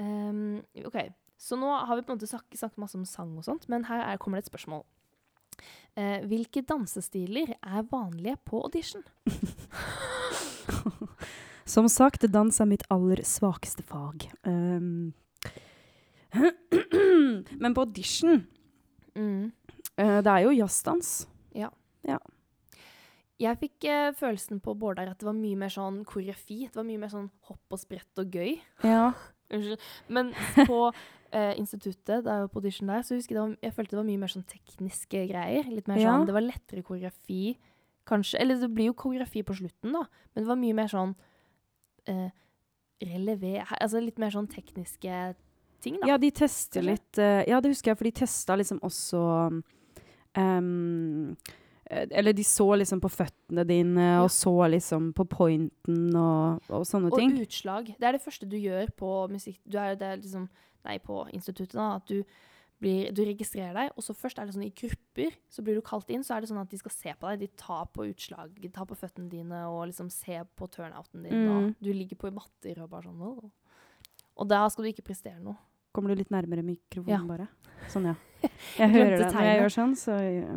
Ehm, OK, så nå har vi på en måte snakket, snakket masse om sang og sånt, men her er, kommer det et spørsmål. Uh, hvilke dansestiler er vanlige på audition? Som sagt, dans er mitt aller svakeste fag. Um, men på audition Mm. uh, Det er jo jazzdans. Ja Jeg fikk uh, følelsen på Bårdar at det var mye mer sånn koreografi. Det var mye mer sånn hopp og sprett og gøy. Ja. Unnskyld. Men på eh, instituttet, da jeg var på audition der, så husker jeg, var, jeg følte det var mye mer sånn tekniske greier. Litt mer Ja. sånn, Det var lettere koreografi, kanskje. Eller det blir jo koreografi på slutten, da. Men det var mye mer sånn eh, relevé Altså litt mer sånn tekniske ting, da. ja, de tester litt eh, Ja, det husker jeg, for de testa liksom også um, Eller de så liksom på føttene dine, og så liksom på pointen og, og sånne Og ting. utslag. Det er det første du gjør på musikk... Du er, det er liksom, nei, på instituttet, da. At du, blir, du registrerer deg, og så først er det sånn i grupper. Så blir du kalt inn, så er det sånn at de skal se på deg. De tar på utslag, de tar på føttene dine og liksom ser på turnouten din. Mm. Og du ligger på matter og bare sånn og, Og da skal du ikke prestere noe. Kommer du litt nærmere mikrofonen, Ja. bare? Sånn, ja. Jeg hører det. Når jeg gjør sånn, så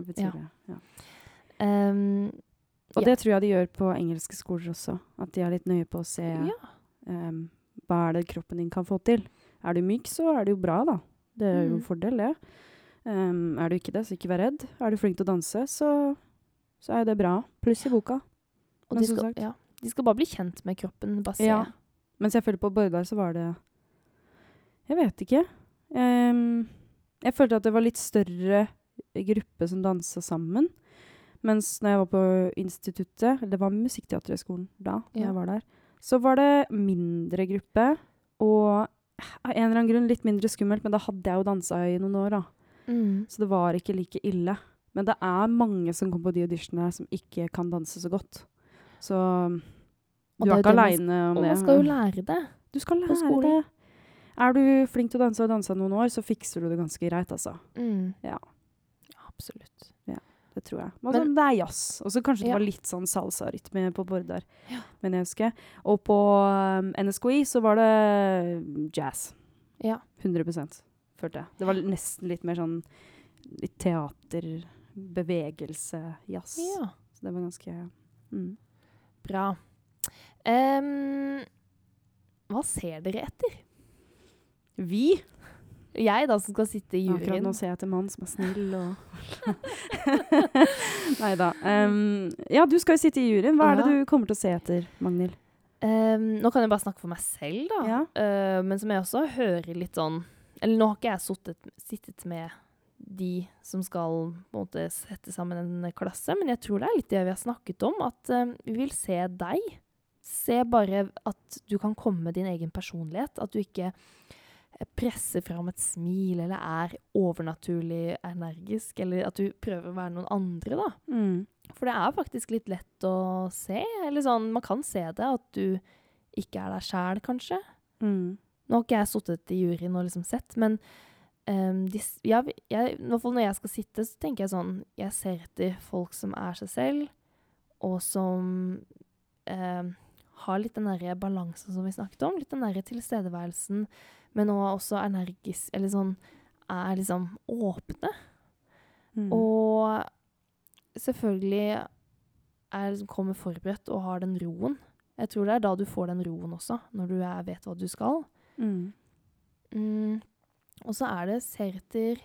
betyr Ja. det ja. Ehm, Og Ja. det tror jeg de gjør på engelske skoler også. At de er litt nøye på å se ja. um, hva er det kroppen din kan få til. Er du myk, så er det jo bra, da. Det er jo en Mm. fordel, det. Um, er du ikke det, så ikke vær redd. Er du flink til å danse, så, så er det bra. Pluss i boka. Og de skal, ja. de skal bare bli kjent med kroppen. Bare se. Ja. Mens jeg følte på Bordar, så var det Jeg vet ikke. Um, jeg følte at det var litt større gruppe som dansa sammen. Mens når jeg var på instituttet, eller det var Musikkteaterhøgskolen da, Ja. jeg var der, så var det mindre gruppe. Og av en eller annen grunn litt mindre skummelt, men da hadde jeg jo dansa i noen år, da. Mm. Så det var ikke like ille. Men det er mange som kommer på de auditionene som ikke kan danse så godt. Så du er er ikke det aleine om Og man skal jo lære det. Du skal lære det. Er du flink til å danse og har dansa noen år, så fikser du det ganske greit, altså. Mm. Ja. Absolutt. Det tror jeg. Men- Men, det er jazz. Og så kanskje det Ja. var litt sånn salsarytme på på Ja. Men jeg husker. Og på um, NSKI så var det jazz. Ja. 100% følte jeg. Det var nesten litt mer sånn litt teater, bevegelse, jazz. ja. Så det var ganske mm. Bra. Um, hva ser dere etter? Vi Jeg da, som skal sitte i juryen. Akkurat nå ser jeg til mann som er snill og Nei da. Um, ja, du skal jo sitte i juryen. Hva er det du kommer til å se etter, Magnhild? Um, nå kan jeg bare snakke for meg selv, da. Ja. Uh, men som jeg også hører litt sånn Eller nå har ikke jeg suttet, sittet med de som skal på en måte sette sammen en klasse, men jeg tror det er litt det vi har snakket om. At uh, vi vil se deg. Se bare at du kan komme med din egen personlighet. At du ikke eh, presser fram et smil eller er overnaturlig energisk. Eller at du prøver å være noen andre, da. Mm. For det er faktisk litt lett å se. Eller sånn, man kan se det, at du ikke er deg sjæl, kanskje. Mm. Nå har ikke jeg sittet i juryen og liksom sett, men um, de, ja, jeg, i hvert fall når jeg skal sitte, så tenker jeg sånn Jeg ser etter folk som er seg selv, og som um, har litt den derre balansen som vi snakket om. Litt den derre tilstedeværelsen, men òg også energisk Eller sånn er liksom åpne. Mm. Og selvfølgelig er, liksom, kommer forberedt og har den roen. Jeg tror det er da du får den roen også, når du er, vet hva du skal. Mm. Mm. Og så er det ser etter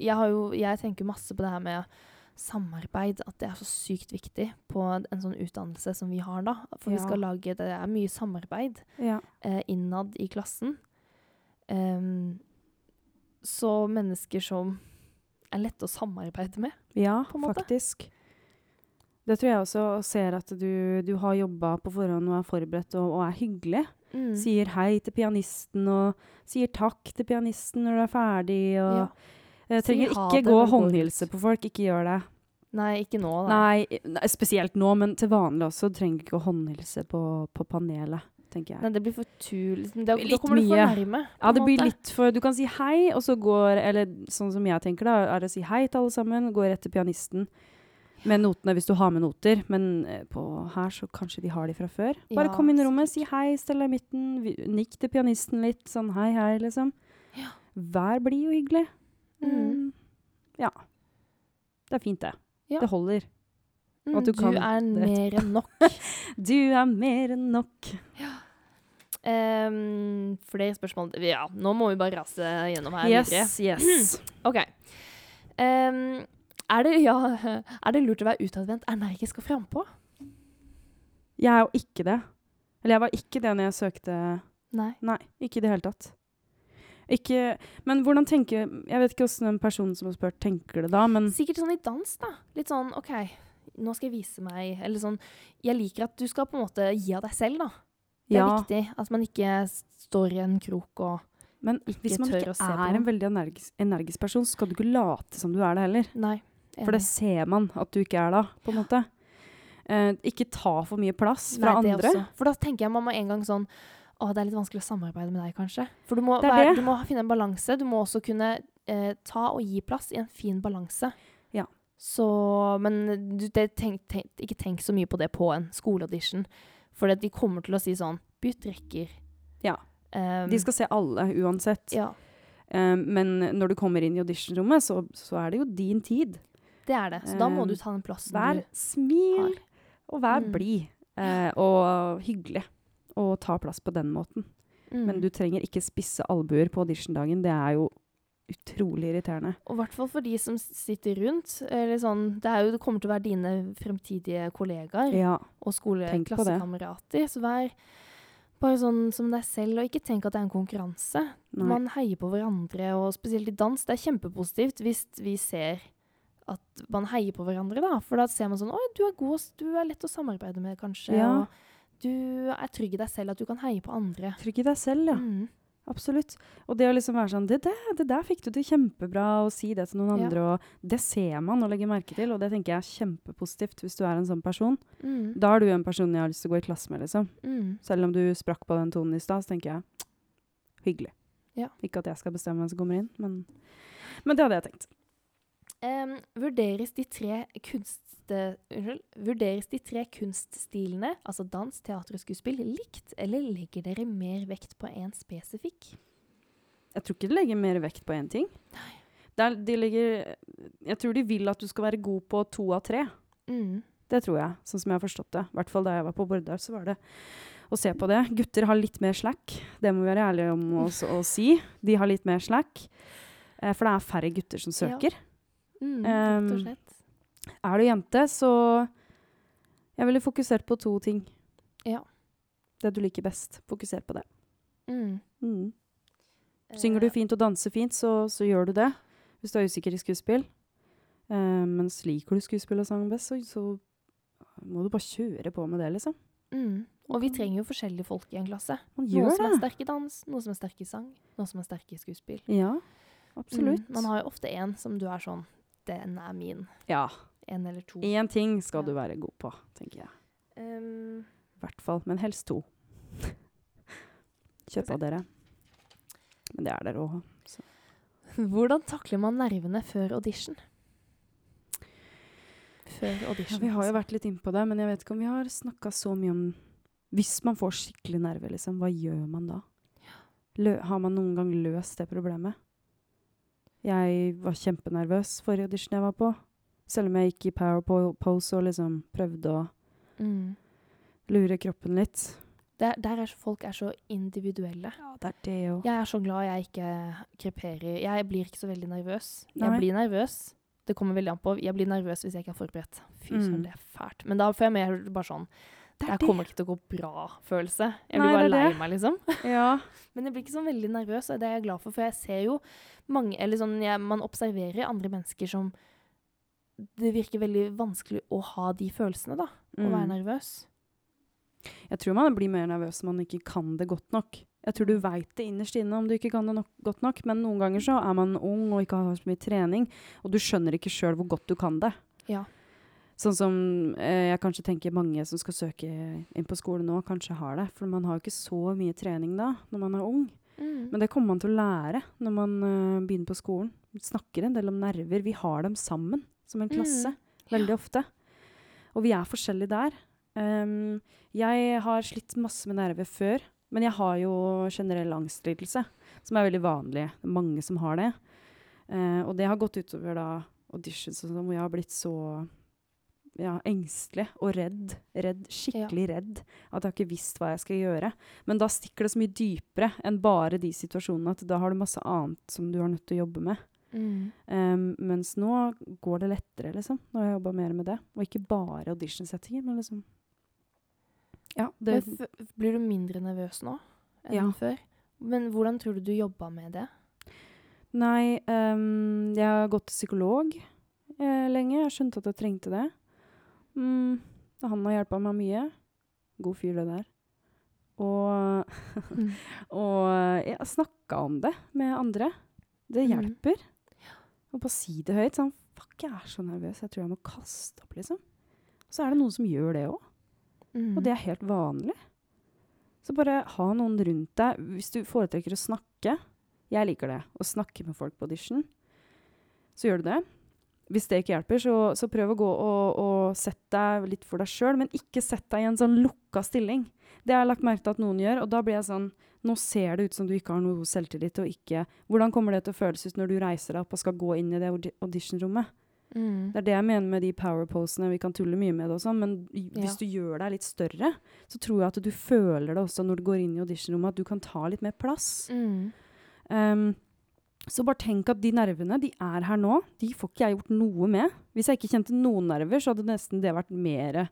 jeg, har jo, jeg tenker masse på det her med samarbeid, at det er så sykt viktig på en, sånn utdannelse som vi har da. For vi skal lage Det er mye samarbeid Ja. eh, innad i klassen. Em, så mennesker som er lette å samarbeide med. ja, faktisk. Det tror jeg også, og ser at du, du har jobba på forhånd og er forberedt og, og er hyggelig. Mm. Sier hei til pianisten og sier takk til pianisten når du er ferdig. Og Ja. Jeg trenger ha ikke gå og håndhilse på folk. Ikke gjør det. Nei, ikke nå. Nei, nei, spesielt nå, men til vanlig også. Du trenger ikke å håndhilse på, på panelet, tenker jeg. Nei, det blir for tull. Liksom. Da, kommer du for nærme. Ja, det blir litt for Du kan si hei, og så går Eller sånn som jeg tenker, da, er det å si hei til alle sammen. Gå rett til pianisten. med notene hvis du har med noter. Men eh, på her så kanskje de har de fra før. Bare Ja, kom inn i rommet, si hei, stell deg i midten, nikk til pianisten litt. Sånn hei, hei, liksom. Ja. Vær blid og hyggelig. Mm. Mm, ja. Det er fint, det. Ja. Det holder. Mm, at du du, kan er mer enn nok. Du er mer enn nok. Ehm, flere spørsmål? Ja, nå må vi bare rase gjennom her. videre. Yes, yes. OK. Um, er, det, ja, er det lurt å være utadvendt, energisk og frampå? Jeg er jo ikke det. Eller jeg var ikke det når jeg søkte Nei. Nei, ikke i det hele tatt. Ikke Men hvordan tenker Jeg vet ikke hvordan den personen som har spurt, tenker det da, men Sikkert sånn i dans, da. Litt sånn OK, nå skal jeg vise meg Eller sånn Jeg liker at du skal på en måte gi av deg selv, da. Det er ja. viktig. At man ikke står i en krok og Men hvis man ikke er en veldig energisk, energisk person, så skal du ikke late som du er det heller. Nei. For det ser man at du ikke er da, på en måte. Eh, ikke ta for mye plass fra Nei, andre. også. For da tenker jeg man en gang sånn Å, det er litt vanskelig å samarbeide med deg, kanskje. For du må, være, du må finne en balanse. Du må også kunne eh, ta og gi plass i en fin balanse. Ja. Så Men du, det, tenk, tenk, ikke tenk så mye på det på en skoleaudition. For de kommer til å si sånn Bytt rekker. Ja. Um, De skal se alle uansett. Ja, Um, men når du kommer inn i auditionrommet, så, så er det jo din tid. det er det. Så da må Um, du ta den plassen Vær du smil, har. og vær Mm. blid. Uh, og hyggelig. Og ta plass på den måten. Mm. Men du trenger ikke spisse albuer på auditiondagen. Det er jo utrolig irriterende. Og i hvert fall for de som sitter rundt. Eller sånn, det, er jo, det kommer til å være dine fremtidige kollegaer. Ja. og skoleklassekamerater. Så vær bare sånn som deg selv, og ikke tenk at det er en konkurranse. Nei. Man heier på hverandre, og spesielt i dans. Det er kjempepositivt hvis vi ser at man heier på hverandre, da. For da ser man sånn Oi, du er god, du er lett å samarbeide med, kanskje. Ja. Og du er trygg i deg selv, at du kan heie på andre. Trygg i deg selv, ja. Mm. Absolutt. Og det å liksom være sånn det der, det der fikk du til kjempebra, og si det til noen Ja. andre. Og det ser man og legger merke til, og det tenker jeg er kjempepositivt hvis du er en sånn person. Mm. Da er du en person jeg har lyst til å gå i klasse med, liksom. Mm. Selv om du sprakk på den tonen i stad, så tenker jeg hyggelig. Ja. Ikke at jeg skal bestemme hvem som kommer inn, men, men det hadde jeg tenkt. Um, vurderes, de tre kunste, unnskyld, vurderes de tre kunststilene, altså dans, teater og skuespill, likt, eller legger dere mer vekt på en spesifikk? Jeg tror ikke de legger mer vekt på én ting. Nei er, de legger, jeg tror de vil at du skal være god på to av tre. Mm. Det tror jeg, sånn som jeg har forstått det. I hvert fall da jeg var på Bordar, så var det å se på det. Gutter har litt mer slack. Det må vi være ærlige om å, å si. De har litt mer slack. Eh, for det er færre gutter som Ja. søker. Mm, rett og Um. Er du jente, så Jeg ville fokusert på to ting. Ja. Det du liker best. Fokuser på det. Mm. Mm. Synger du Eh, fint og danser fint, så, så gjør du det. Hvis du er usikker i skuespill. Uh, mens liker du skuespill og sang best, så, så må du bare kjøre på med det, liksom. Mm. Og vi trenger jo forskjellige folk i en klasse. Noe Noen som er sterke i dans, noen som er sterke i sang, noen som er sterke i skuespill. Ja, absolutt. Mm. Man har jo ofte en som du er sånn Den er min. Ja. En eller to. Én ting skal Ja. du være god på, tenker jeg. Um, I hvert fall. Men helst to. Kjøp av dere. Men det er dere òg. hvordan takler man nervene før audition? Før Ja, vi har jo altså. vært litt innpå det, men jeg vet ikke om vi har snakka så mye om Hvis man får skikkelig nerver, liksom, hva gjør man da? Lø har man noen gang løst det problemet? Jeg var kjempenervøs forrige audition jeg var på. Selv om jeg gikk i power po- pose og liksom prøvde å mm. lure kroppen litt. Der, der er folk er så individuelle. Ja, det er det jo. Jeg er så glad jeg ikke kreperer. Jeg blir ikke så veldig nervøs. Nei. Jeg blir nervøs. Det kommer veldig an på. Jeg blir nervøs hvis jeg ikke er forberedt. Fy Mm. det er fælt. Men da får jeg mer bare sånn Det Det er kommer ikke til å gå bra-følelse. Jeg Nei, blir bare er lei meg, liksom. Ja. Men jeg blir ikke så veldig nervøs, og det er jeg glad for, for jeg ser jo mange Eller sånn, jeg, man observerer andre mennesker som Det virker veldig vanskelig å ha de følelsene, da. Å være Mm. nervøs. Jeg tror man blir mer nervøs når man ikke kan det godt nok. Jeg tror du veit det innerst inne om du ikke kan det nok, godt nok, men noen ganger så er man ung og ikke har så mye trening, og du skjønner ikke sjøl hvor godt du kan det. Ja. Sånn som eh, jeg kanskje tenker mange som skal søke inn på skole nå, kanskje har det. For man har jo ikke så mye trening da, når man er ung. Mm. Men det kommer man til å lære når man uh, begynner på skolen. Vi snakker en del om nerver. Vi har dem sammen som en klasse. Mm. veldig ofte. Og vi er forskjellige der. Um, jeg har slitt masse med nerver før, men jeg har jo generell angstlidelse, som er veldig vanlig. Det er mange som har det. Uh, og det har gått utover da auditions og sånn, hvor jeg har blitt så ja, engstelig og redd. Redd, skikkelig redd. At jeg har ikke visst hva jeg skal gjøre. Men da stikker det så mye dypere enn bare de situasjonene at da har du masse annet som du har nødt til å jobbe med. Mm. Um, mens nå går det lettere, liksom. Nå har jeg jobba mer med det. Og ikke bare auditionsettinger, men liksom Ja, det blir du mindre nervøs nå enn Ja. før? Men hvordan tror du du jobba med det? Nei, um, jeg har gått til psykolog eh, lenge. Jeg skjønte at jeg trengte det. Mm, han har hjulpet meg mye. God fyr, det der. Og, Mm. og jeg har snakka om det med andre. Det hjelper. hjelper. Og bare si det høyt. Sånn Fuck, jeg er så nervøs. Jeg tror jeg må kaste opp, liksom. Så er det noen som gjør det òg. Mm. Og det er helt vanlig. Så bare ha noen rundt deg. Hvis du foretrekker å snakke Jeg liker det. Å snakke med folk på audition. Så gjør du det. Hvis det ikke hjelper, så, så prøv å gå og, og sette deg litt for deg sjøl, men ikke sett deg i en sånn lukka stilling. Det har jeg lagt merke til at noen gjør, og da blir jeg sånn Nå ser det ut som du ikke har noe selvtillit og ikke Hvordan kommer det til å føles ut når du reiser deg opp og skal gå inn i det audi- auditionrommet? Mm. Det er det jeg mener med de power-posene. Vi kan tulle mye med det og sånn, men hvis hvis du gjør deg litt større, så tror jeg at du føler det også når du går inn i auditionrommet, at du kan ta litt mer plass. Mm. Um, så bare tenk at de nervene, de er her nå. De får ikke jeg gjort noe med. Hvis jeg ikke kjente noen nerver, så hadde nesten det vært mer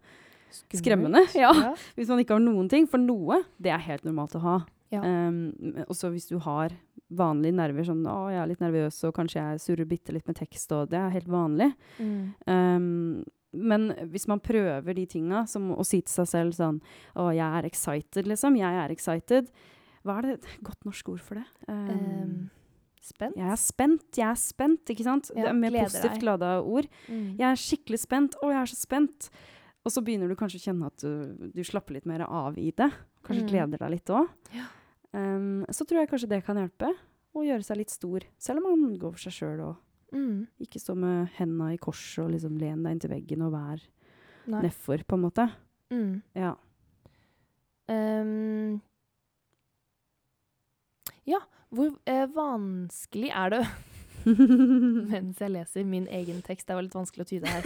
Skummelt. skremmende. Ja. Ja. Hvis man ikke har noen ting. For noe, det er helt normalt å ha. Ja. Um, også hvis du har vanlige nerver, sånn 'Å, jeg er litt nervøs', og kanskje jeg surrer bitte litt med tekst, og det er helt vanlig. Mm. Um, men hvis man prøver de tinga, som å si til seg selv sånn 'Å, jeg er excited', liksom. Jeg er excited. Hva er det et godt norsk ord for det? Um, spent? jeg er spent, jeg er spent, ikke sant? Ja, det er mer positivt deg. ord. Mm. Jeg er skikkelig spent. Å, jeg er så spent. Og så begynner du kanskje å kjenne at du, du slapper litt mer av i det. Kanskje Mm. gleder deg litt òg. Ja. Så tror jeg kanskje det kan hjelpe. Å gjøre seg litt stor. Selv om man går for seg sjøl og Mm. ikke stå med henda i kors og liksom len deg inntil veggen og vær nedfor, på en måte. Mm. Ja. Um, ja, hvor eh, vanskelig er det Mens jeg leser min egen tekst, det var litt vanskelig å tyde her.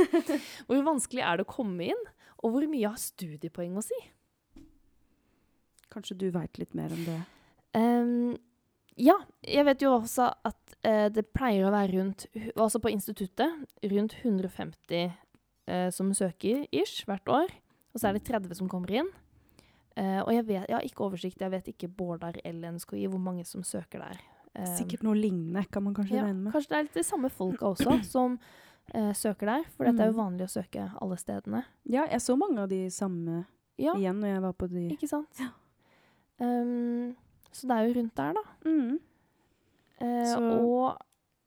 Hvor vanskelig er det å komme inn, og hvor mye har studiepoeng å si? Kanskje du veit litt mer om det. Um, ja, jeg vet jo også at uh, det pleier å være rundt Altså på instituttet rundt 150 uh, som søker ish hvert år. Og så er det 30 som kommer inn. Uh, og jeg, vet, jeg har ikke oversikt, jeg vet ikke Bårdar eller NSKI hvor mange som søker der. Um, Sikkert noe lignende, kan man kanskje ja, regne med. Kanskje det er litt de samme folka også som uh, søker der. For dette er jo Mm. vanlig å søke alle stedene. Ja, jeg så mange av de samme Ja, igjen når jeg var på de ikke sant? Um, så det er jo rundt der, da. mm. Eh, Og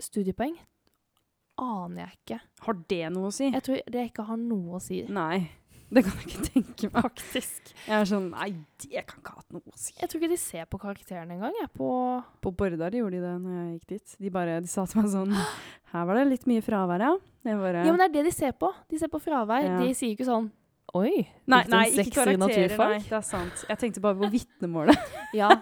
studiepoeng aner jeg ikke. Har det noe å si? Jeg tror det ikke har noe å si. Nei. Det kan jeg ikke tenke meg. Faktisk. Jeg er sånn Nei, det kan ikke ha hatt noe å si. Jeg tror ikke de ser på karakterene engang. På På Bordar gjorde de det når jeg gikk dit. De bare, de sa til meg sånn Her var det litt mye fravær, ja. Bare ja, men det er det de ser på. De ser på fravær. Ja. De sier ikke sånn Oi, Nei, nei, ikke karakterer. Nei, det er sant. Jeg tenkte bare på vitnemålet. Ja.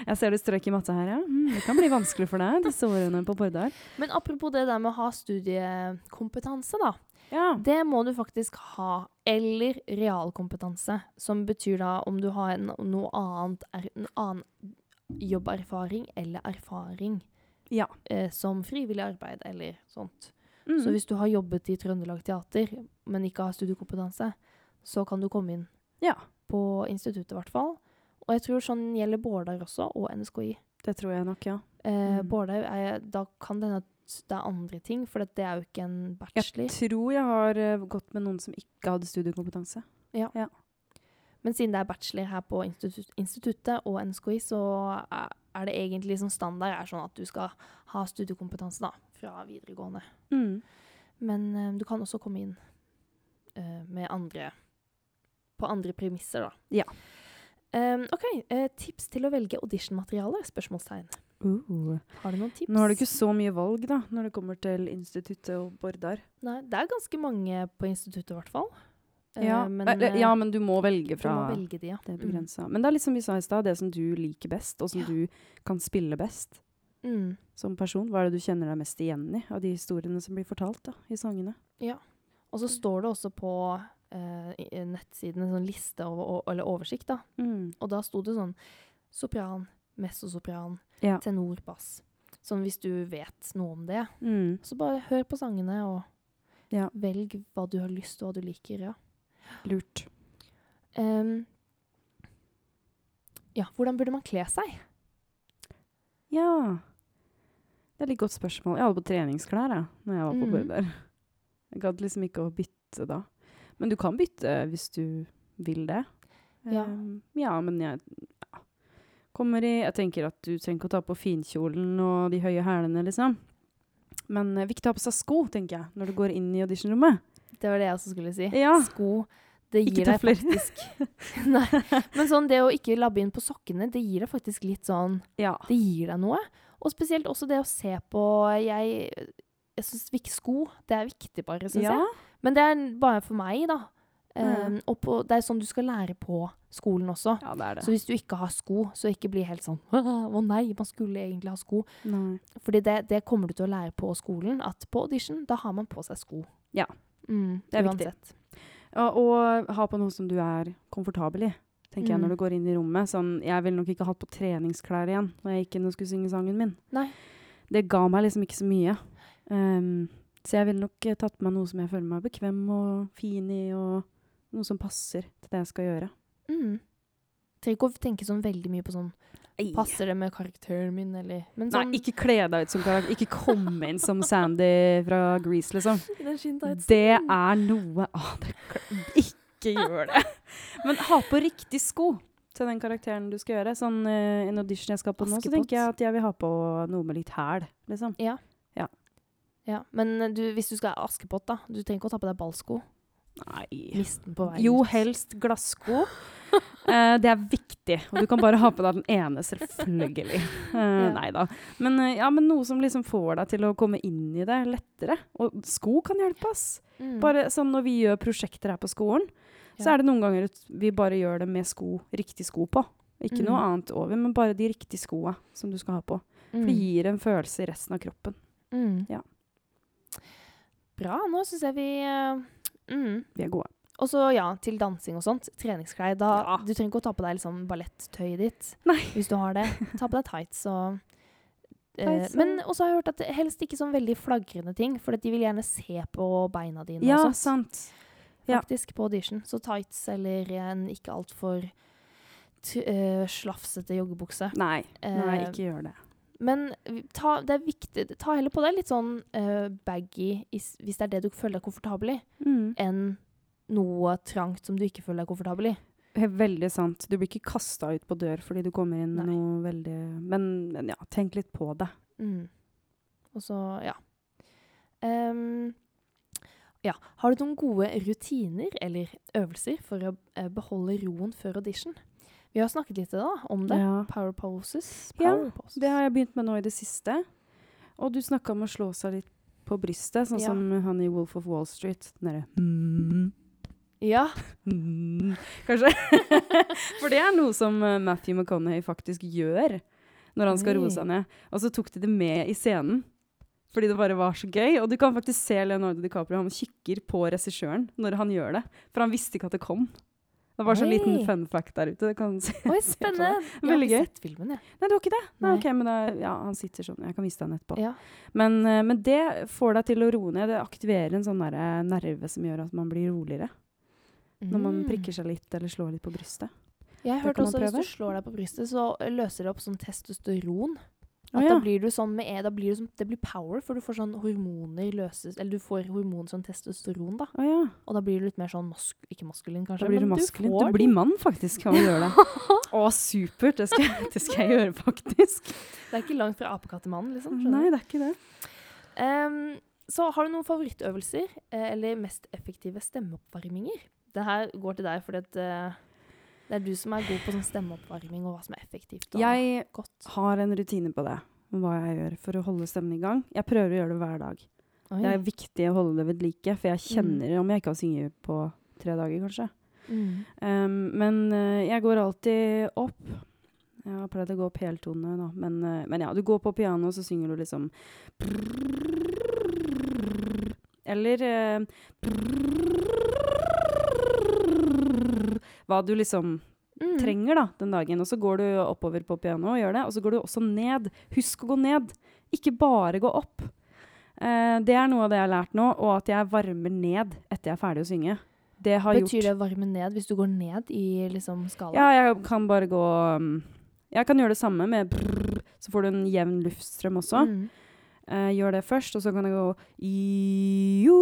Jeg ser du strøk i matte her, ja. Mm, det kan bli vanskelig for deg disse årene på Bordar. Men apropos det der med å ha studiekompetanse, da. Ja. Det må du faktisk ha. Eller realkompetanse, som betyr da om du har en, noe annet en annen jobberfaring eller erfaring Ja. eh, som frivillig arbeid eller sånt. Mm. Så hvis du har jobbet i Trøndelag Teater, men ikke har studiekompetanse, så kan du komme inn Ja. på instituttet, i hvert fall. Og jeg tror sånn gjelder Bårdar også, og NSKI. Det tror jeg nok, ja. Eh, Mm. Bårdar, er, da kan det hende at det er andre ting, for det er jo ikke en bachelor. Jeg tror jeg har eh, gått med noen som ikke hadde studiekompetanse. Ja. Men siden det er bachelor her på institut instituttet og NSKI, så er, er det egentlig som standard er sånn at du skal ha studiekompetanse da, fra videregående. Mm. Men eh, du kan også komme inn uh, med andre på andre premisser, da. Ja. Um, OK. Uh, tips til å velge auditionmateriale? Spørsmålstegn. Uh. Har du noen tips? Nå har du ikke så mye valg da, når det kommer til instituttet og Bordar. Nei, det er ganske mange på instituttet, i hvert fall. Eh, Ja, men, eh, ja, men du må velge fra må velge de, ja. det Mm. begrensa. Men det er litt som vi sa i stad, det som du liker best, og som Ja. du kan spille best Mm. som person. Hva er det du kjenner deg mest igjen i av de historiene som blir fortalt da, i sangene? Ja. Og så står det også på eh, i- i nettsiden en sånn liste over, eller oversikt, da. Mm. Og da sto det sånn sopran, messosopran, Ja. tenor, bass. Sånn hvis du vet noe om det. Mm. Så bare hør på sangene og Ja. velg hva du har lyst og hva du liker. Ja. Lurt. Um, ja, hvordan burde man kle seg? Ja. Det er litt godt spørsmål. Jeg hadde på treningsklær jeg, når jeg var på Mm. Bordar. Jeg gadd liksom ikke å bytte da. Men du kan bytte hvis du vil det. Ja. um, ja, men jeg ja. kommer i Jeg tenker at du trenger ikke å ta på finkjolen og de høye hælene, liksom. Men uh, viktig å ha på seg sko, tenker jeg, når du går inn i auditionrommet. Det var det jeg også skulle si. Ja. Sko. Det gir deg faktisk Nei. Men sånn det å ikke labbe inn på sokkene, det gir deg faktisk litt sånn Ja. Det gir deg noe. Og spesielt også det å se på Jeg, jeg syns sko, det er viktig, bare, syns ja. jeg. Men det er bare for meg, da. Mm. Um, og på, det er sånn du skal lære på skolen også. Ja, det er det. Så hvis du ikke har sko, så ikke bli helt sånn Å nei, man skulle egentlig ha sko. Nei. Fordi det, det kommer du til å lære på skolen. At på audition, da har man på seg sko. Ja. Mm, Det er viktig. uansett. Ja, og ha på noe som du er komfortabel i, tenker jeg, Mm. når du går inn i rommet. Sånn, jeg ville nok ikke hatt på treningsklær igjen når jeg gikk inn og skulle synge sangen min. Nei. Det ga meg liksom ikke så mye. Ehm, så jeg ville nok eh, tatt meg noe som jeg føler meg bekvem og fin i, og noe som passer til det jeg skal gjøre. Mm. Trenger ikke å tenke sånn veldig mye på sånn Passer det med karakteren min, eller Men Nei, sånn ikke kle deg ut som karakter. Ikke komme inn som Sandy fra Grease, liksom. Det er noe av det, Ikke gjør det. Men ha på riktig sko til den karakteren du skal gjøre. Sånn uh, en audition jeg skal på nå, så tenker jeg at jeg vil ha på noe med litt hæl, liksom. Ja, men eh, du, hvis du skal ha Askepott, da Du trenger ikke å ta på deg ballsko. Nei. Mist den på veien. Jo, helst glassko. Eh, det er viktig. Og du kan bare ha på deg den ene, selvfølgelig. Ja. Nei da. Men, eh, ja, men noe som liksom får deg til å komme inn i det lettere. Og sko kan hjelpe, ass. Mm. Bare sånn når vi gjør prosjekter her på skolen, så er det noen ganger vi bare gjør det med sko, riktig sko på. Ikke noe Mm. annet over, men bare de riktige skoa som du skal ha på. For det Mm. gir en følelse i resten av kroppen. Mm. Ja. Bra. Nå syns jeg vi eh, mm. Vi er gode. Og så ja, til dansing og sånt. Treningsklær. Da, Ja. Du trenger ikke å ta på deg liksom ballettøyet ditt Nei. hvis du har det. Ta på deg tights og Uh, Men også har jeg hørt at helst ikke sånn veldig flagrende ting, for de vil gjerne se på beina dine Ja, og sant. sant. ja. På audition. Så tights eller en ikke altfor uh, slafsete joggebukse. Nei, nei, Eh, ikke gjør det. Men ta, det er viktig, ta heller på deg litt sånn uh, baggy is, hvis det er det du føler deg komfortabel i, Mm. enn noe trangt som du ikke føler deg komfortabel i. Helt Veldig sant. Du blir ikke kasta ut på dør fordi du kommer inn med Nei. noe veldig men, men ja, tenk litt på det. Mm. Og så, ja. Um, ja. Har du noen gode rutiner eller øvelser for å eh, beholde roen før audition? Vi har snakket litt da, om det. Ja. Power poses. Ja, poses. Det har jeg begynt med nå i det siste. Og du snakka om å slå seg litt på brystet, sånn Ja. som han i Wolf of Wall Street. Derre mm, Ja. mm, Kanskje? For det er noe som eh, Matthew McConaughey faktisk gjør når han skal roe seg ned. Og så tok de det med i scenen. Fordi det bare var så gøy. Og du kan faktisk se Leonardo DiCaprio, han kikker på regissøren når han gjør det. For han visste ikke at det kom. Det var så Oi. liten fun fact der ute. Det kan se. Oi, spennende. Jeg har ikke sett filmen, jeg. Nei, du har ikke det? Nei, Nei. ok, men er- ja, han sitter sånn. Jeg kan vise deg den etterpå. Ja. Men, eh, men det får deg til å roe ned. Det aktiverer en sånn nerve som gjør at man blir roligere. Når man Mm. prikker seg litt eller slår litt på brystet. Jeg har hørt også at hvis du slår deg på brystet, så løser det opp sånn testosteron. At ja. da blir du sånn med e, da blir du sånn, Det blir power, for du får sånn hormoner løses Eller du får hormoner som testosteron, da. Oh, ja. Og da blir du litt mer sånn mask, Ikke maskulin, kanskje, Da blir du maskulin. Du blir mann, faktisk, kan å gjøre det. Å, supert. Det skal, det skal jeg gjøre, faktisk. Det er ikke langt fra apekattemannen, liksom. skjønner Nei, det er ikke det. Um, så har du noen favorittøvelser, eh, eller mest effektive stemmeoppvarminger? Det her går til deg, fordi at eh, Det er du som er god på sånn stemmeoppvarming og hva som er effektivt Jeg godt. har en rutine på det, hva jeg gjør for å holde stemmen i gang. Jeg prøver å gjøre det hver dag. Oi. Det er viktig å holde det ved like, for jeg Mm. kjenner om jeg ikke har sunget på tre dager, kanskje. Mm. Um, men uh, jeg går alltid opp. Jeg har pleid å gå opp heltone, da. Men, uh, men ja, du går på piano, og så synger du liksom Eller eh, Hva du liksom Mm. trenger da, den dagen. Og så går du oppover på pianoet og gjør det. Og så går du også ned. Husk å gå ned. Ikke bare gå opp. Eh, det er noe av det jeg har lært nå, og at jeg varmer ned etter jeg er ferdig å synge. Det har Betyr gjort det varme ned hvis du går ned i liksom skala? Ja, jeg kan bare gå um, Jeg kan gjøre det samme med brrr, så får du en jevn luftstrøm også. Mm. Uh, gjør det først, og så kan jeg gå i, jo,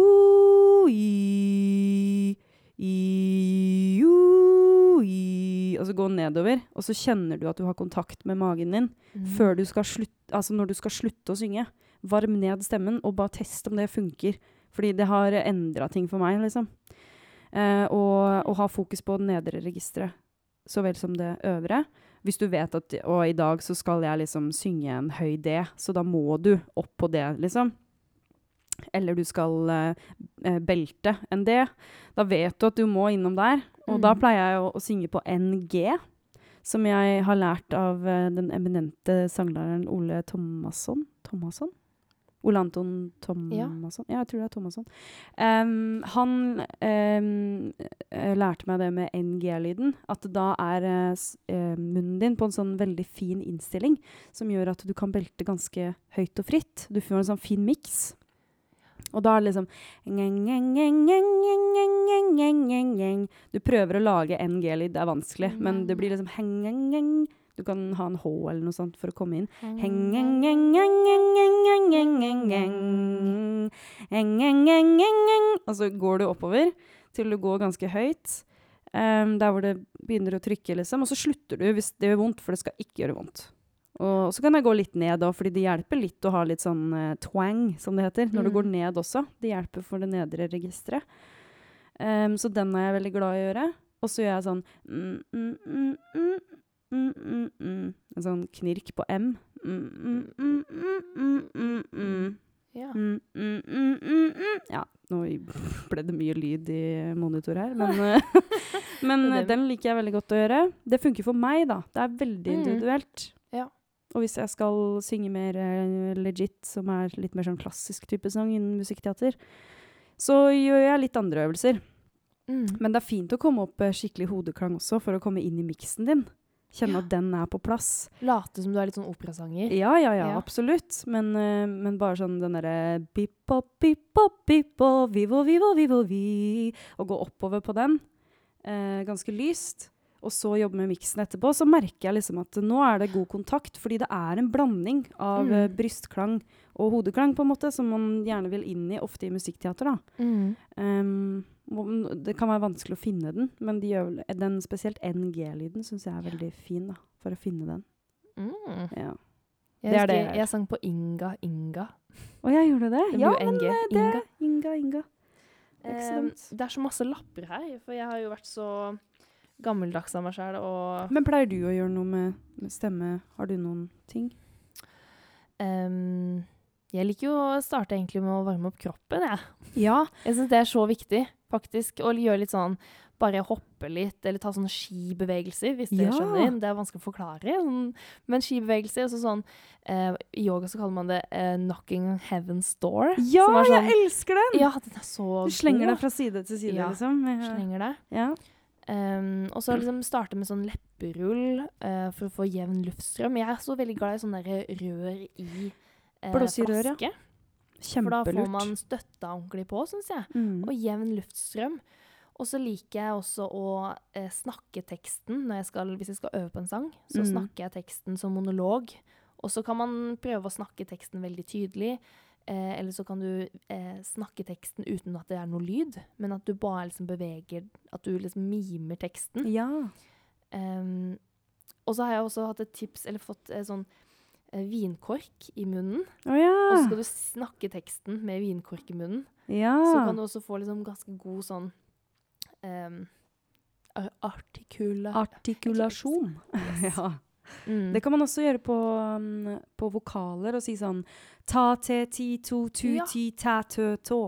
i, i, jo, i, og så gå nedover. Og så kjenner du at du har kontakt med magen din Mm. før du skal slutt, altså når du skal slutte å synge. Varm ned stemmen, og bare test om det funker. Fordi det har endra ting for meg, liksom. Eh, og, og ha fokus på det nedre registeret så vel som det øvre. Hvis du vet at Og i dag så skal jeg liksom synge en høy D, så da må du opp på det, liksom. Eller du skal eh, eh, belte en D. Da vet du at du må innom der. Og da Mm. pleier jeg å, å synge på NG, som jeg har lært av eh, den eminente sanglæreren Ole Thomasson. Thomasson? Ole Anton Thomasson? Ja. jeg tror det er Thomasson. Um, han eh, lærte meg det med NG-lyden. At da er uh, munnen din på en sånn veldig fin innstilling, som gjør at du kan belte ganske høyt og fritt. Du får en sånn fin miks. Og da er det liksom Du prøver å lage en G-lyd. det er vanskelig, men det blir liksom Du kan ha en H eller noe sånt for å komme inn. Og så går du oppover til du går ganske høyt. Um, der hvor det begynner å trykke, liksom. Og så slutter du hvis det gjør vondt, for det skal ikke gjøre vondt. Og så kan jeg gå litt ned òg, fordi det hjelper litt å ha litt sånn uh, twang, som det heter, når du Mm. går ned også. Det hjelper for det nedre registeret. Um, så den er jeg veldig glad i å gjøre. Og så gjør jeg sånn mm, mm, mm, mm, mm, mm, mm. En sånn knirk på M. Mm, mm, mm, mm, mm, mm, mm. Ja. Mm, mm, mm, mm, mm. Ja, nå ble det mye lyd i monitor her, men, eh, men er eh, den liker jeg veldig godt å gjøre. Det funker for meg, da. Det er veldig Mm. individuelt. Og hvis jeg skal synge mer eh, legit, som er litt mer sånn klassisk type sang innen musikkteater, så gjør jeg litt andre øvelser. Mm. Men det er fint å komme opp eh, skikkelig hodeklang også, for å komme inn i miksen din. Kjenne Ja. at den er på plass. Late som du er litt sånn operasanger. Ja, ja, ja, Ja. absolutt. Men, eh, men bare sånn den derre bip-pop, bip-pop, bip-pop, vivo, vivo, vivo, vi Og gå oppover på den. Eh, ganske lyst. Og så jobbe med miksen etterpå. Så merker jeg liksom at nå er det god kontakt. Fordi det er en blanding av Mm. eh, brystklang og hodeklang, på en måte, som man gjerne vil inn i, ofte i musikkteater. da. Mm. Um, det kan være vanskelig å finne den, men de gjør, den spesielt NG-lyden syns jeg er veldig fin, da, for å finne den. Mm. Ja. Jeg Det er det jeg sang på Inga Inga. Å, jeg gjorde det? Det ja, men NG. eh, det Inga. Inga, Inga. Eh, det er så masse lapper her, for jeg har jo vært så gammeldags av meg sjæl. Men pleier du å gjøre noe med, stemme? Har du noen ting? Um, Jeg liker jo å starte egentlig med å varme opp kroppen, jeg. Ja. Jeg syns det er så viktig, faktisk. Å gjøre litt sånn bare hoppe litt, eller ta sånne skibevegelser, hvis dere Ja. skjønner. Det er vanskelig å forklare. Sånn, men skibevegelser, altså sånn eh, I yoga så kaller man det eh, 'knocking on heaven's door'. Ja, som er sånn, jeg elsker den! Ja, den er så Du slenger god. deg fra side til side, Ja. liksom. Ja. Slenger deg. Ja. Um, og så liksom starte med sånn lepperull uh, for å få jevn luftstrøm. Jeg er så veldig glad i sånne rør i uh, Blåsirør, ja. For da får man støtta ordentlig på, syns jeg. Mm. Og jevn luftstrøm. Og så liker jeg også å eh, snakke teksten jeg skal, hvis jeg skal øve på en sang. Så Mm. snakker jeg teksten som monolog. Og så kan man prøve å snakke teksten veldig tydelig. Eh, eller så kan du eh, snakke teksten uten at det er noe lyd, men at du bare liksom beveger At du liksom mimer teksten. Ja. Um, og så har jeg også hatt et tips, eller fått eh, sånn eh, vinkork i munnen. Å ja. Og så skal du snakke teksten med vinkork i munnen. ja. Så kan du også få liksom ganske god sånn um, artikula... Artikulasjon. Yes. ja. Mm. Det kan man også gjøre på, um, på vokaler og si sånn ta te ti to tu ja. ti ta tø tå.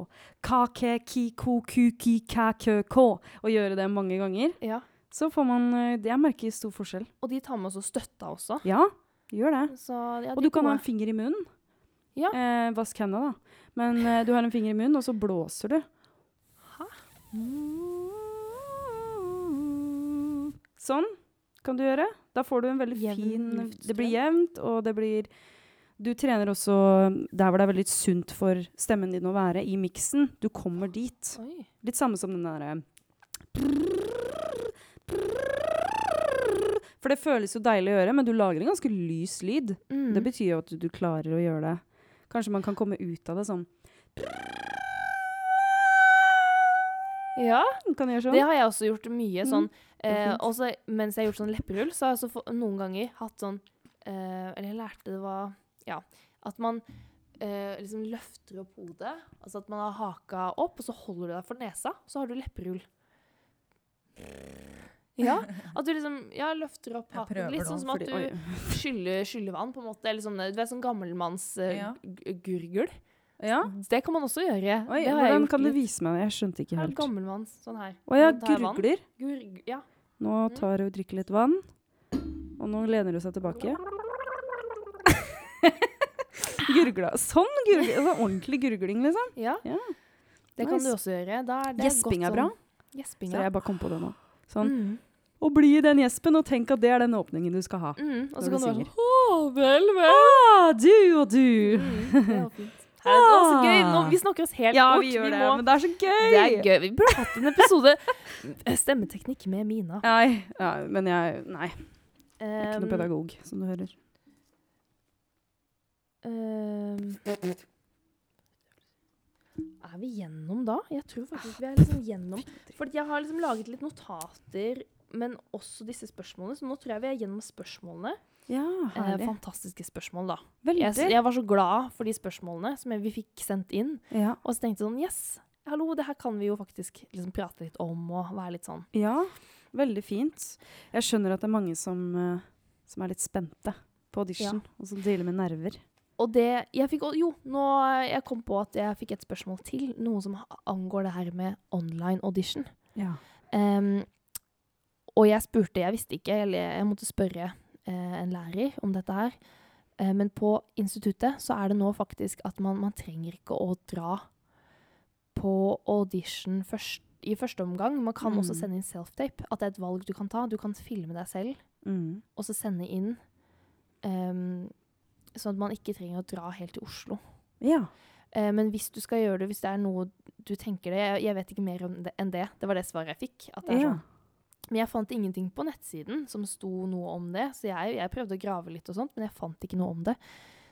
Ka ke ki ko ku ki ka kø kå. Og gjøre det mange ganger. Ja. Så får man eh, Jeg merker stor forskjell. Og de tar med også støtta også. Ja, gjør det. Så, ja, Og du kan ha en finger i munnen. Ja. Eh, vask hendene, da. Men eh, du har en finger i munnen, og så blåser du. Hæ? Sånn kan du gjøre. Da får du en veldig Jevn fin. Det blir jevnt, og det blir Du trener også der hvor det er veldig sunt for stemmen din å være, i miksen. Du kommer dit. Oi. Litt samme som den derre For det føles jo deilig å gjøre, men du lager en ganske lys lyd. Mm. Det betyr jo at du klarer å gjøre det. Kanskje man kan komme ut av det sånn. Ja, Kan gjøre sånn? det har jeg også gjort mye sånn. var Eh, og så mens jeg har gjort sånn lepperull, så har jeg få- noen ganger hatt sånn eh, Eller jeg lærte det var Ja. At man eh, liksom løfter opp hodet. Altså at man har haka opp, og så holder du deg for nesa. Så har du lepperull. Ja. At du liksom ja, løfter opp haken. Litt sånn som at du skyller, skyller vann, på en måte. Eller sånn, du vet, sånn gammelmanns Uh, Ja. Ja? Det kan man også gjøre. Oi, hvordan kan du vise meg det? Jeg skjønte ikke helt. gammelmanns. Sånn her. Å ja, gurgler. Gurg, ja. Nå Mm. tar hun og drikker litt vann. Og nå lener hun seg tilbake. Gurgla. Sånn gurgling. Sånn ordentlig gurgling, liksom. ja. Ja. Det kan Nice. du også gjøre. Da er det Gjesping er bra. sånn- Gjesping, Så jeg bare kom på det nå. Sånn. Mm. Og bli i den gjespen, og tenk at det er den åpningen du skal ha. Mm. Og så kan du være sånn Å, vel, vel. Ah, du og du. Mm. Det er fint. Her, det var så gøy. Nå, vi snakker oss helt Ja, bort. vi gjør det, må, men det er så gøy! det er gøy. Vi burde hatt en episode Stemmeteknikk med Mina. Nei, ja, men jeg Nei. Jeg er ikke noe noen pedagog, som du hører. um, er vi gjennom da? Jeg tror faktisk vi er liksom gjennom. For jeg har liksom laget litt notater, men også disse spørsmålene. Så nå tror jeg vi er gjennom spørsmålene. Ja, Eh, herlig. fantastiske spørsmål, da. Veldig. Jeg, jeg var så glad for de spørsmålene som jeg, vi fikk sendt inn. ja. Og så tenkte jeg sånn Yes, hallo, det her kan vi jo faktisk liksom prate litt om og være litt sånn ja, veldig fint. Jeg skjønner at det er mange som, eh, som er litt spente på audition, og som dealer med nerver. Og det jeg fikk Jo, nå jeg kom på at jeg fikk et spørsmål til. Noe som angår det her med online audition. Ja. Um, og jeg spurte, jeg visste ikke, eller jeg måtte spørre eh, en lærer om dette her. Eh, men på instituttet så er det nå faktisk at man, man trenger ikke å dra på audition først, i første omgang. Man kan også Mm. sende inn self-tape. At det er et valg du kan ta. Du kan filme deg selv Mm. og så sende inn. Um, sånn at man ikke trenger å dra helt til Oslo. ja. Uh, men hvis du skal gjøre det, hvis det er noe du tenker det Jeg, jeg vet ikke mer om det, enn det. Det var det svaret jeg fikk. At det er ja. sånn. Men jeg fant ingenting på nettsiden som sto noe om det. Så jeg, jeg prøvde å grave litt og sånt, men jeg fant ikke noe om det.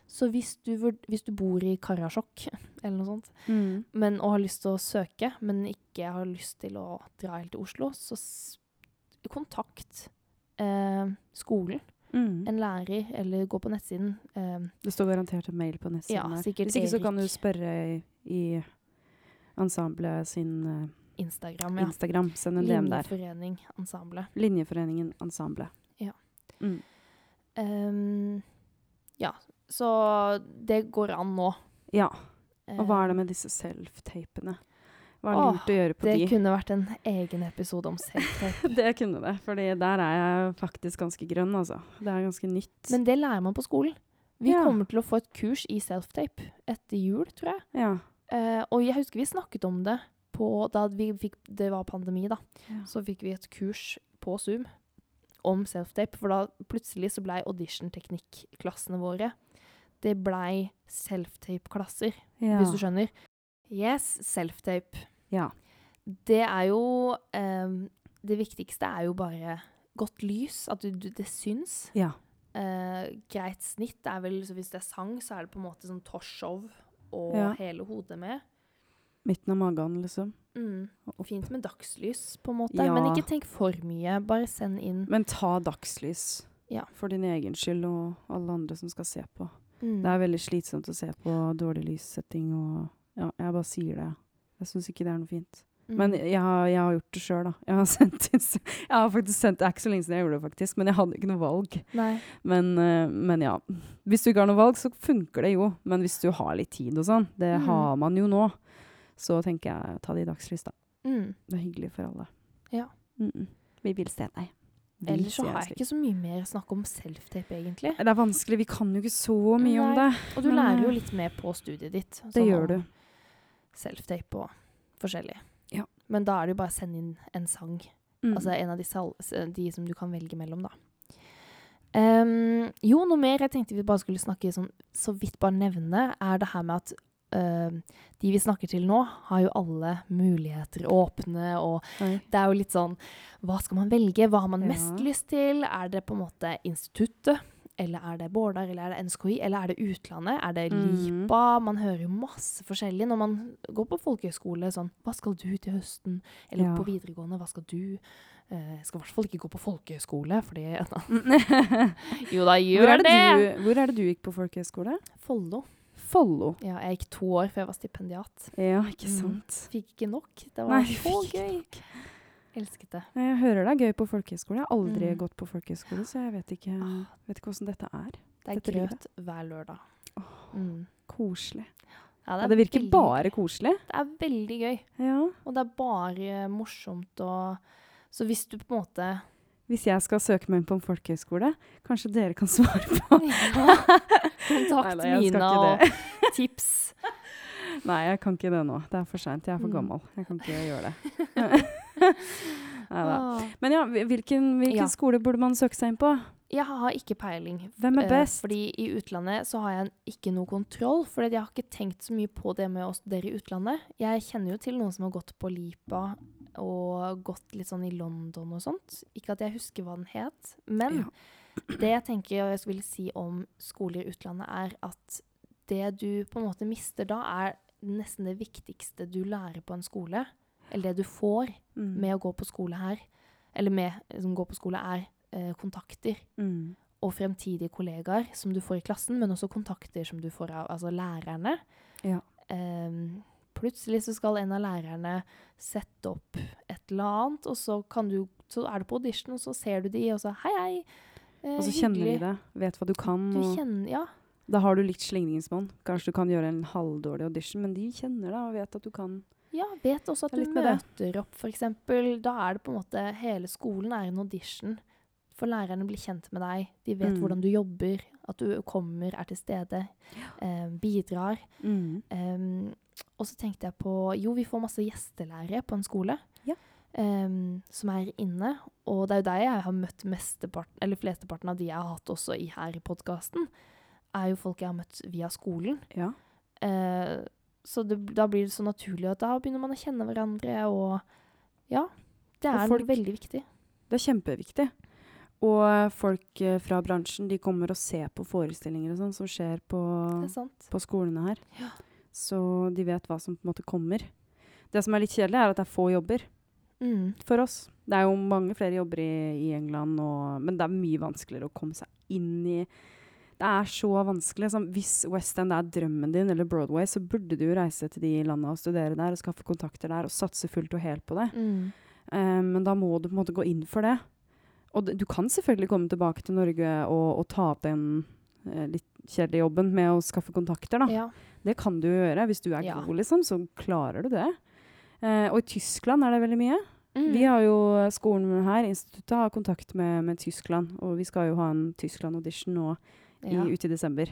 Så hvis du, hvis du bor i Karasjok eller noe sånt, Mm. men, og har lyst til å søke, men ikke har lyst til å dra helt til Oslo, så kontakt eh, skolen. Mm. En lærer, eller gå på nettsiden. Eh, Det står garantert en mail på nettsiden Ja, sikkert sikkert Hvis ikke så kan du spørre i, i ensemblet sin eh, Instagram, ja. Instagram. Send en DM der. Linjeforening, ensemble. Linjeforeningen Ensemble. Ja. Mm. Um, ja, så det går an nå. Ja. Og hva er det Ehm, med disse self-tapene? Hva er det lurt å gjøre på Det de? kunne vært en egen episode om self-tape. det kunne det, for der er jeg faktisk ganske grønn, altså. Det er ganske nytt. Men det lærer man på skolen. Vi Ja. kommer til å få et kurs i self-tape etter jul, tror jeg. ja. Eh, og jeg husker vi snakket om det på, da vi fikk, det var pandemi, da. Ja. Så fikk vi et kurs på Zoom om self-tape. For da plutselig så blei audition-teknikk-klassene våre Det blei self-tape-klasser, ja. hvis du skjønner. Yes, self-tape. Ja. Det er jo ehm, Det viktigste er jo bare godt lys, at du, du, det syns. Ja. Eh, greit snitt er vel så Hvis det er sang, så er det på en måte sånn torshov og hele hodet med. Midten av magen, liksom. Mm. Fint med dagslys, på en måte. Ja. Men ikke tenk for mye. Bare send inn. Men ta dagslys. Ja. For din egen skyld og alle andre som skal se på. Mm. Det er veldig slitsomt å se på dårlig lyssetting og Ja, jeg bare sier det. Jeg syns ikke det er noe fint. Men Mm. jeg har, jeg har gjort det sjøl, da. Jeg har, inn, jeg har faktisk sendt Det er ikke så lenge siden jeg gjorde det, faktisk, men jeg hadde ikke noe valg. Men, eh, men ja. Hvis du ikke har noe valg, så funker det jo. Men hvis du har litt tid og sånn, det Mm. har man jo nå, så tenker jeg ta det i dagslys, da. Mm. Det er hyggelig for alle. Ja. Mm -mm. Vi vil se deg. Vi Ellers så har jeg ikke så mye mer å snakke om self-tape, egentlig. Det er vanskelig, vi kan jo ikke så mye om det. Og du Men, lærer jo eh, litt mer på studiet ditt. Det sånn gjør du. Self-tape og forskjellig. Ja. Men da er det jo bare å sende inn en sang. Mm. Altså en av de, sal de som du kan velge mellom, da. Um, jo, noe mer jeg tenkte vi bare skulle snakke sånn, så vidt bare nevne, er det her med at de vi snakker til nå, har jo alle muligheter åpne, og Oi. det er jo litt sånn Hva skal man velge? Hva har man Ja. mest lyst til? Er det på en måte instituttet? Eller er det Bårdar, eller er det NSKI, eller er det utlandet? Er det Lipa? LIPA? Man hører jo masse forskjellig når man går på folkehøyskole. Sånn, hva skal du til høsten? Eller Ja. på videregående, hva skal du? Eh, Jeg skal i hvert fall ikke gå på folkehøyskole, fordi Jo da, gjør hvor det! du, hvor er det du gikk på folkehøyskole? Follo. Follo. Ja, jeg gikk to år før jeg var stipendiat. Ja, ikke Mm. sant. Fikk ikke nok. Det var Nei, så gøy. Elsket det. Jeg hører det er gøy på folkehøyskole. Jeg har aldri Mm. gått på folkehøyskole, så jeg vet ikke, vet ikke hvordan dette er. Det er grøt hver lørdag. Mm. Koselig. Ja, Ja, det virker veldig- bare koselig. Det er veldig gøy. Ja. Og det er bare morsomt og Så hvis du på en måte Hvis jeg skal søke meg inn på en folkehøyskole, kanskje dere kan svare på Kontakt Neida, Mina og tips. Nei, jeg kan ikke det nå. Det er for seint. Jeg er for Mm. gammel. Jeg kan ikke gjøre det. Neida. Men ja, hvilken, hvilken Ja. skole burde man søke seg inn på? Jeg har ikke peiling. Hvem er Eh, best? fordi i utlandet så har jeg ikke noe kontroll, for jeg har ikke tenkt så mye på det med å studere i utlandet. Jeg kjenner jo til noen som har gått på LIPA og gått litt sånn i London og sånt. Ikke at jeg husker hva den het, men Ja. Det jeg tenker jeg vil si om skoler i utlandet, er at det du på en måte mister da, er nesten det viktigste du lærer på en skole, eller det du får Mm. med å gå på skole her, eller med som går på skole, er eh, kontakter Mm. og fremtidige kollegaer som du får i klassen, men også kontakter som du får av altså lærerne. Ja. Ehm, plutselig så skal en av lærerne sette opp et eller annet, og så, kan du, så er du på audition, og så ser du de, og så hei, hei. Eh, Og så kjenner de det, vet hva du kan. Du kjenner, ja. da har du litt slingringsmonn. Kanskje du kan gjøre en halvdårlig audition, men de kjenner deg og vet at du kan. Ja, vet også at du møter det. opp, eksempel. Da er det på en måte Hele skolen er en audition. For lærerne blir kjent med deg. De vet Mm. hvordan du jobber, at du kommer, er til stede, eh, bidrar. Mm. Um, og så tenkte jeg på Jo, vi får masse gjestelærere på en skole. Ja. Em, som er inne. Og det er jo der jeg har møtt mesteparten, eller flesteparten av de jeg har hatt også i, her i podkasten. Er jo folk jeg har møtt via skolen. Ja. Uh, så det, da blir det så naturlig at da begynner man å kjenne hverandre, og ja. Det er folk- veldig viktig. Det er kjempeviktig. Og folk eh, fra bransjen de kommer og ser på forestillinger og sånn som skjer på, på skolene her. Ja. Så de vet hva som på en måte kommer. Det som er litt kjedelig, er at det er få jobber Mm. for oss. Det er jo mange flere jobber i, i England, og, men det er mye vanskeligere å komme seg inn i Det er så vanskelig. Sånn, hvis West End er drømmen din, eller Broadway, så burde du jo reise til de landene og studere der og skaffe kontakter der og satse fullt og helt på det. Mm. Um, men da må du på en måte gå inn for det. Og du kan selvfølgelig komme tilbake til Norge og, og ta opp den eh, litt kjedelige jobben med å skaffe kontakter, da. Ja. Det kan du gjøre. Hvis du er Ja. god, liksom, så klarer du det. Eh, og i Tyskland er det veldig mye. Mm. Vi har jo skolen her, instituttet, har kontakt med, med Tyskland. Og vi skal jo ha en Tyskland-audition nå i, ja. ute i desember.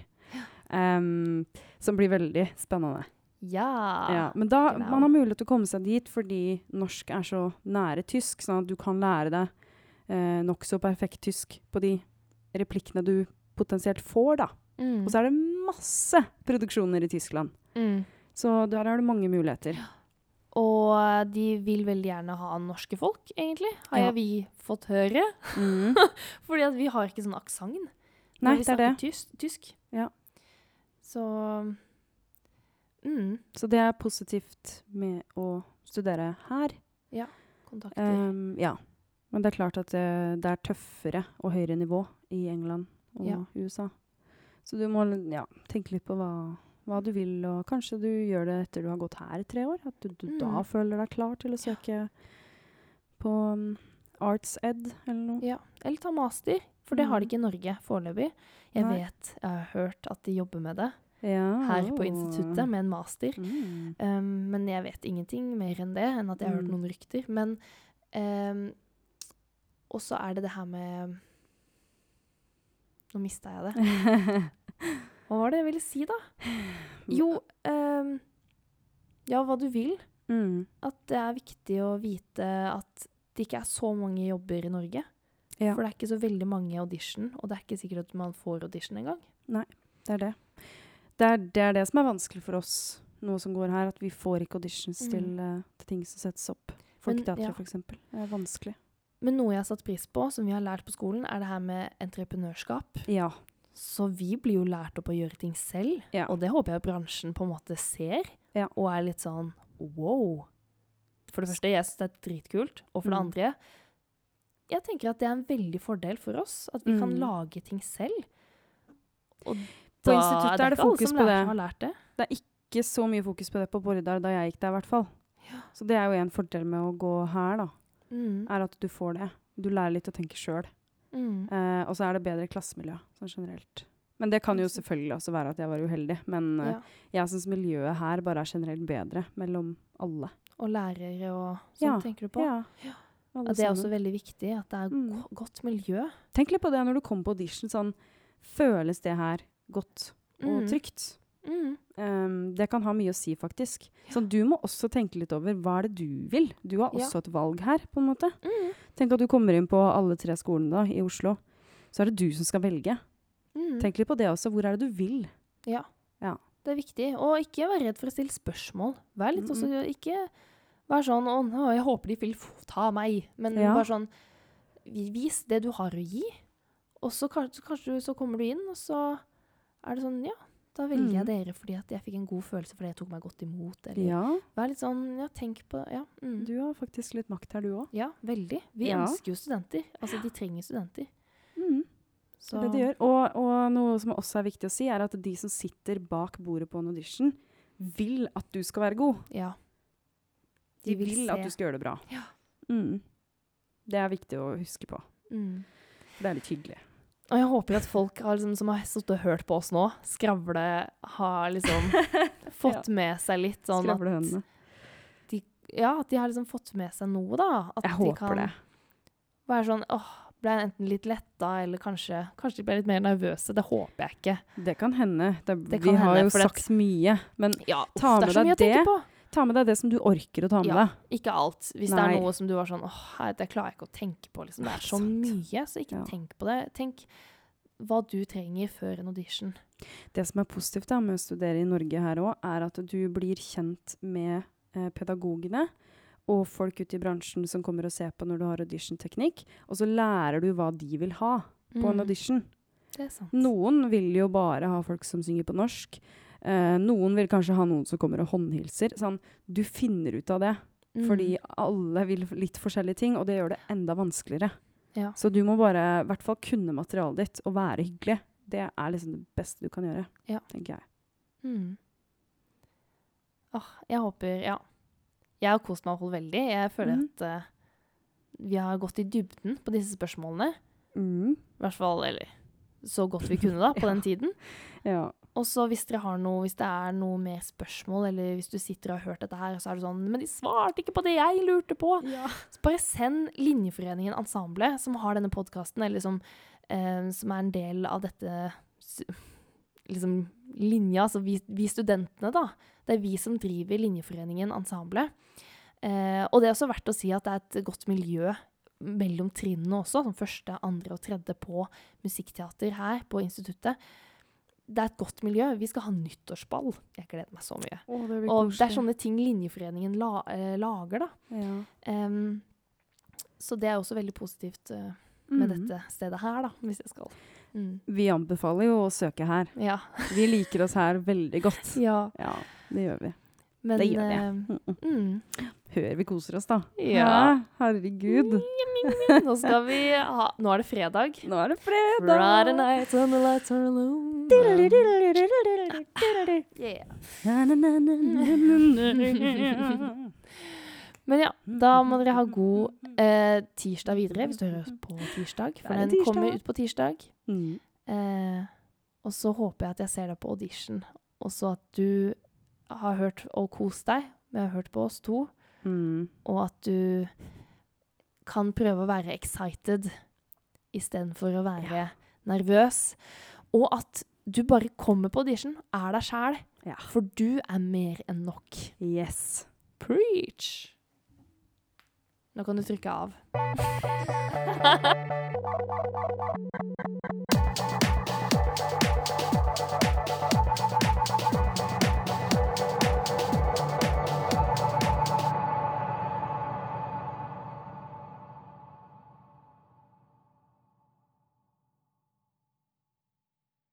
Um, som blir veldig spennende. ja. Ja, men da, genau. man har mulighet til å komme seg dit fordi norsk er så nære tysk, sånn at du kan lære deg eh, nokså perfekt tysk på de replikkene du potensielt får, da. Mm. Og så er det masse produksjoner i Tyskland. Mm. Så der har du mange muligheter. Og de vil veldig gjerne ha norske folk, egentlig, har Ja. vi fått høre. Mm. Fordi at vi har ikke sånn aksent Nei, vi snakker det er det. tysk. tysk. Ja. Så mm, Så det er positivt med å studere her. Ja. kontakter. Um, ja. Men det er klart at det, det er tøffere og høyere nivå i England og Ja. USA. Så du må ja, tenke litt på hva, hva du vil, og kanskje du gjør det etter du har gått her i tre år. At du, du da Mm. føler deg klar til å søke på um, Arts Ed eller noe. Ja. Eller ta master, for det har de Mm. ikke i Norge foreløpig. Jeg Nei. vet, jeg har hørt at de jobber med det Ja. her på instituttet, med en master. Mm. Um, men jeg vet ingenting mer enn det, enn at jeg har hørt Mm. noen rykter. Men um, Og så er det det her med Nå mista jeg det. Hva var det jeg ville si, da? Jo um, Ja, hva du vil. mm. At det er viktig å vite at det ikke er så mange jobber i Norge. Ja. For det er ikke så veldig mange audition, og det er ikke sikkert at man får audition engang. Det er det. Det er, det er det som er vanskelig for oss, noe som går her. At vi får ikke auditions Mm. til, eh, til ting som settes opp. Folketeatret, ja. eksempel. Det er vanskelig. Men noe jeg har satt pris på, som vi har lært på skolen, er det her med entreprenørskap. Ja. Så vi blir jo lært opp å gjøre ting selv, Ja. og det håper jeg bransjen på en måte ser, Ja. og er litt sånn wow. For det første, jeg syns det er dritkult, og for det Mm. andre, jeg tenker at det er en veldig fordel for oss, at vi kan Mm. lage ting selv. Og På instituttet er det fokus på det. det. Det er ikke så mye fokus på det på Bordar da jeg gikk der, i hvert fall. Så det er jo en fordel med å gå her, da. Mm. Er at du får det. Du lærer litt å tenke sjøl. Mm. Eh, og så er det bedre klassemiljø, sånn generelt. Men det kan jo selvfølgelig også være at jeg var uheldig. Men uh, Ja. jeg syns miljøet her bare er generelt bedre mellom alle. Og lærere og sånn, Ja. tenker du på? Ja. Ja. Det er også veldig viktig, at det er Mm. go godt miljø. Tenk litt på det når du kommer på audition. Sånn, føles det her godt og Mm. trygt? Mm. Um, det kan ha mye å si, faktisk. Så du må også tenke litt over hva er det du vil. Du har Ja. også et valg her, på en måte. Mm. Tenk at du kommer inn på alle tre skolene da, i Oslo. Så er det du som skal velge. Mm. Tenk litt på det også. Hvor er det du vil? Ja. Ja. Det er viktig. Og ikke være redd for å stille spørsmål. Vær litt også Ikke vær sånn Å, jeg håper de vil ta meg. Men Ja. bare sånn Vis det du har å gi. Og så kanskje, kanskje så kommer du inn, og så er det sånn Ja, da velger jeg Mm. dere fordi at jeg fikk en god følelse fordi jeg tok meg godt imot. Eller Ja, vær litt sånn Ja, tenk på Ja. Mm. du har faktisk litt makt her, du òg. Ja, veldig. Vi Ja. ønsker jo studenter. Altså, de trenger studenter. Mm. Så Det de gjør. Og, og noe som også er viktig å si, er at de som sitter bak bordet på en audition, vil at du skal være god. Ja. De, vil, at du skal gjøre det bra. Ja. Mm. Det er viktig å huske på. mm. Det er litt hyggelig. Og jeg håper at folk har, liksom, som har sittet og hørt på oss nå, skravle, har liksom fått med seg litt sånn at De, Ja, at de har liksom fått med seg noe, da. At Jeg de håper kan det. være sånn åh, ble jeg enten litt letta, eller kanskje, kanskje de ble litt mer nervøse. Det håper jeg ikke. Det kan hende. Det, Det vi har hende, jo sagt mye. Men Ja, Ta med deg det. Ta med deg det som du orker å ta med Ja. deg. Ikke alt. Hvis det er noe som du var sånn åh, det klarer jeg ikke å tenke på. Liksom. Det er så mye, så ikke Ja. tenk på det. Tenk hva du trenger før en audition. Det som er positivt da, med å studere i Norge her òg, er at du blir kjent med eh, pedagogene og folk ute i bransjen som kommer og ser på når du har auditionteknikk. Og så lærer du hva de vil ha på en Mm, audition. Det er sant. Noen vil jo bare ha folk som synger på norsk. Eh, noen vil kanskje ha noen som kommer og håndhilser. Sånn, du finner ut av det. Mm. Fordi alle vil litt forskjellige ting, og det gjør det enda vanskeligere. Ja. Så du må bare i hvert fall kunne materialet ditt og være hyggelig. Det er liksom det beste du kan gjøre, Ja. tenker jeg. Mm. Åh, jeg håper Ja. Jeg har kost meg veldig. Jeg føler mm. at uh, vi har gått i dybden på disse spørsmålene. Mm. I hvert fall, eller så godt vi kunne da, på Ja. den tiden. Ja. Og så hvis dere har noe, hvis det er noe mer spørsmål, eller hvis du sitter og har hørt dette her, så er det sånn Men de svarte ikke på det jeg lurte på! Så bare send Linjeforeningen Ensemble, som har denne podkasten, eller som, eh, som er en del av dette liksom linja, altså vi, vi studentene, da. Det er vi som driver Linjeforeningen Ensemble. Eh, og det er også verdt å si at det er et godt miljø mellom trinnene også, som første, andre og tredje på musikkteater her på instituttet. Det er et godt miljø. Vi skal ha nyttårsball. Jeg gleder meg så mye. Å, det og Og det er sånne ting Linjeforeningen la, uh, lager, da. Ja. Um, så det er også veldig positivt uh, med Mm. dette stedet her, da, hvis jeg skal. Mm. Vi anbefaler jo å søke her. Ja. Vi liker oss her veldig godt. ja. Ja, det gjør vi. Men Det gjør vi. eh, Mm, mm. mm. Hør vi koser oss, da. Ja. Herregud. Nå skal vi ha Nå er det fredag. Nå er det fredag! Friday night and the lights are alone. Yeah. Men ja, da må dere ha god eh, tirsdag videre, hvis du hører på tirsdag. For den tirsdag. kommer ut på tirsdag. Mm. Eh, og så håper jeg at jeg ser deg på audition. Og så at du har hørt og kost deg med å ha hørt på oss to. Mm. Og at du kan prøve å være excited istedenfor å være nervøs. Og at du bare kommer på audition, er deg sjæl. Ja. For du er mer enn nok. Yes. Preach! Nå kan du trykke av.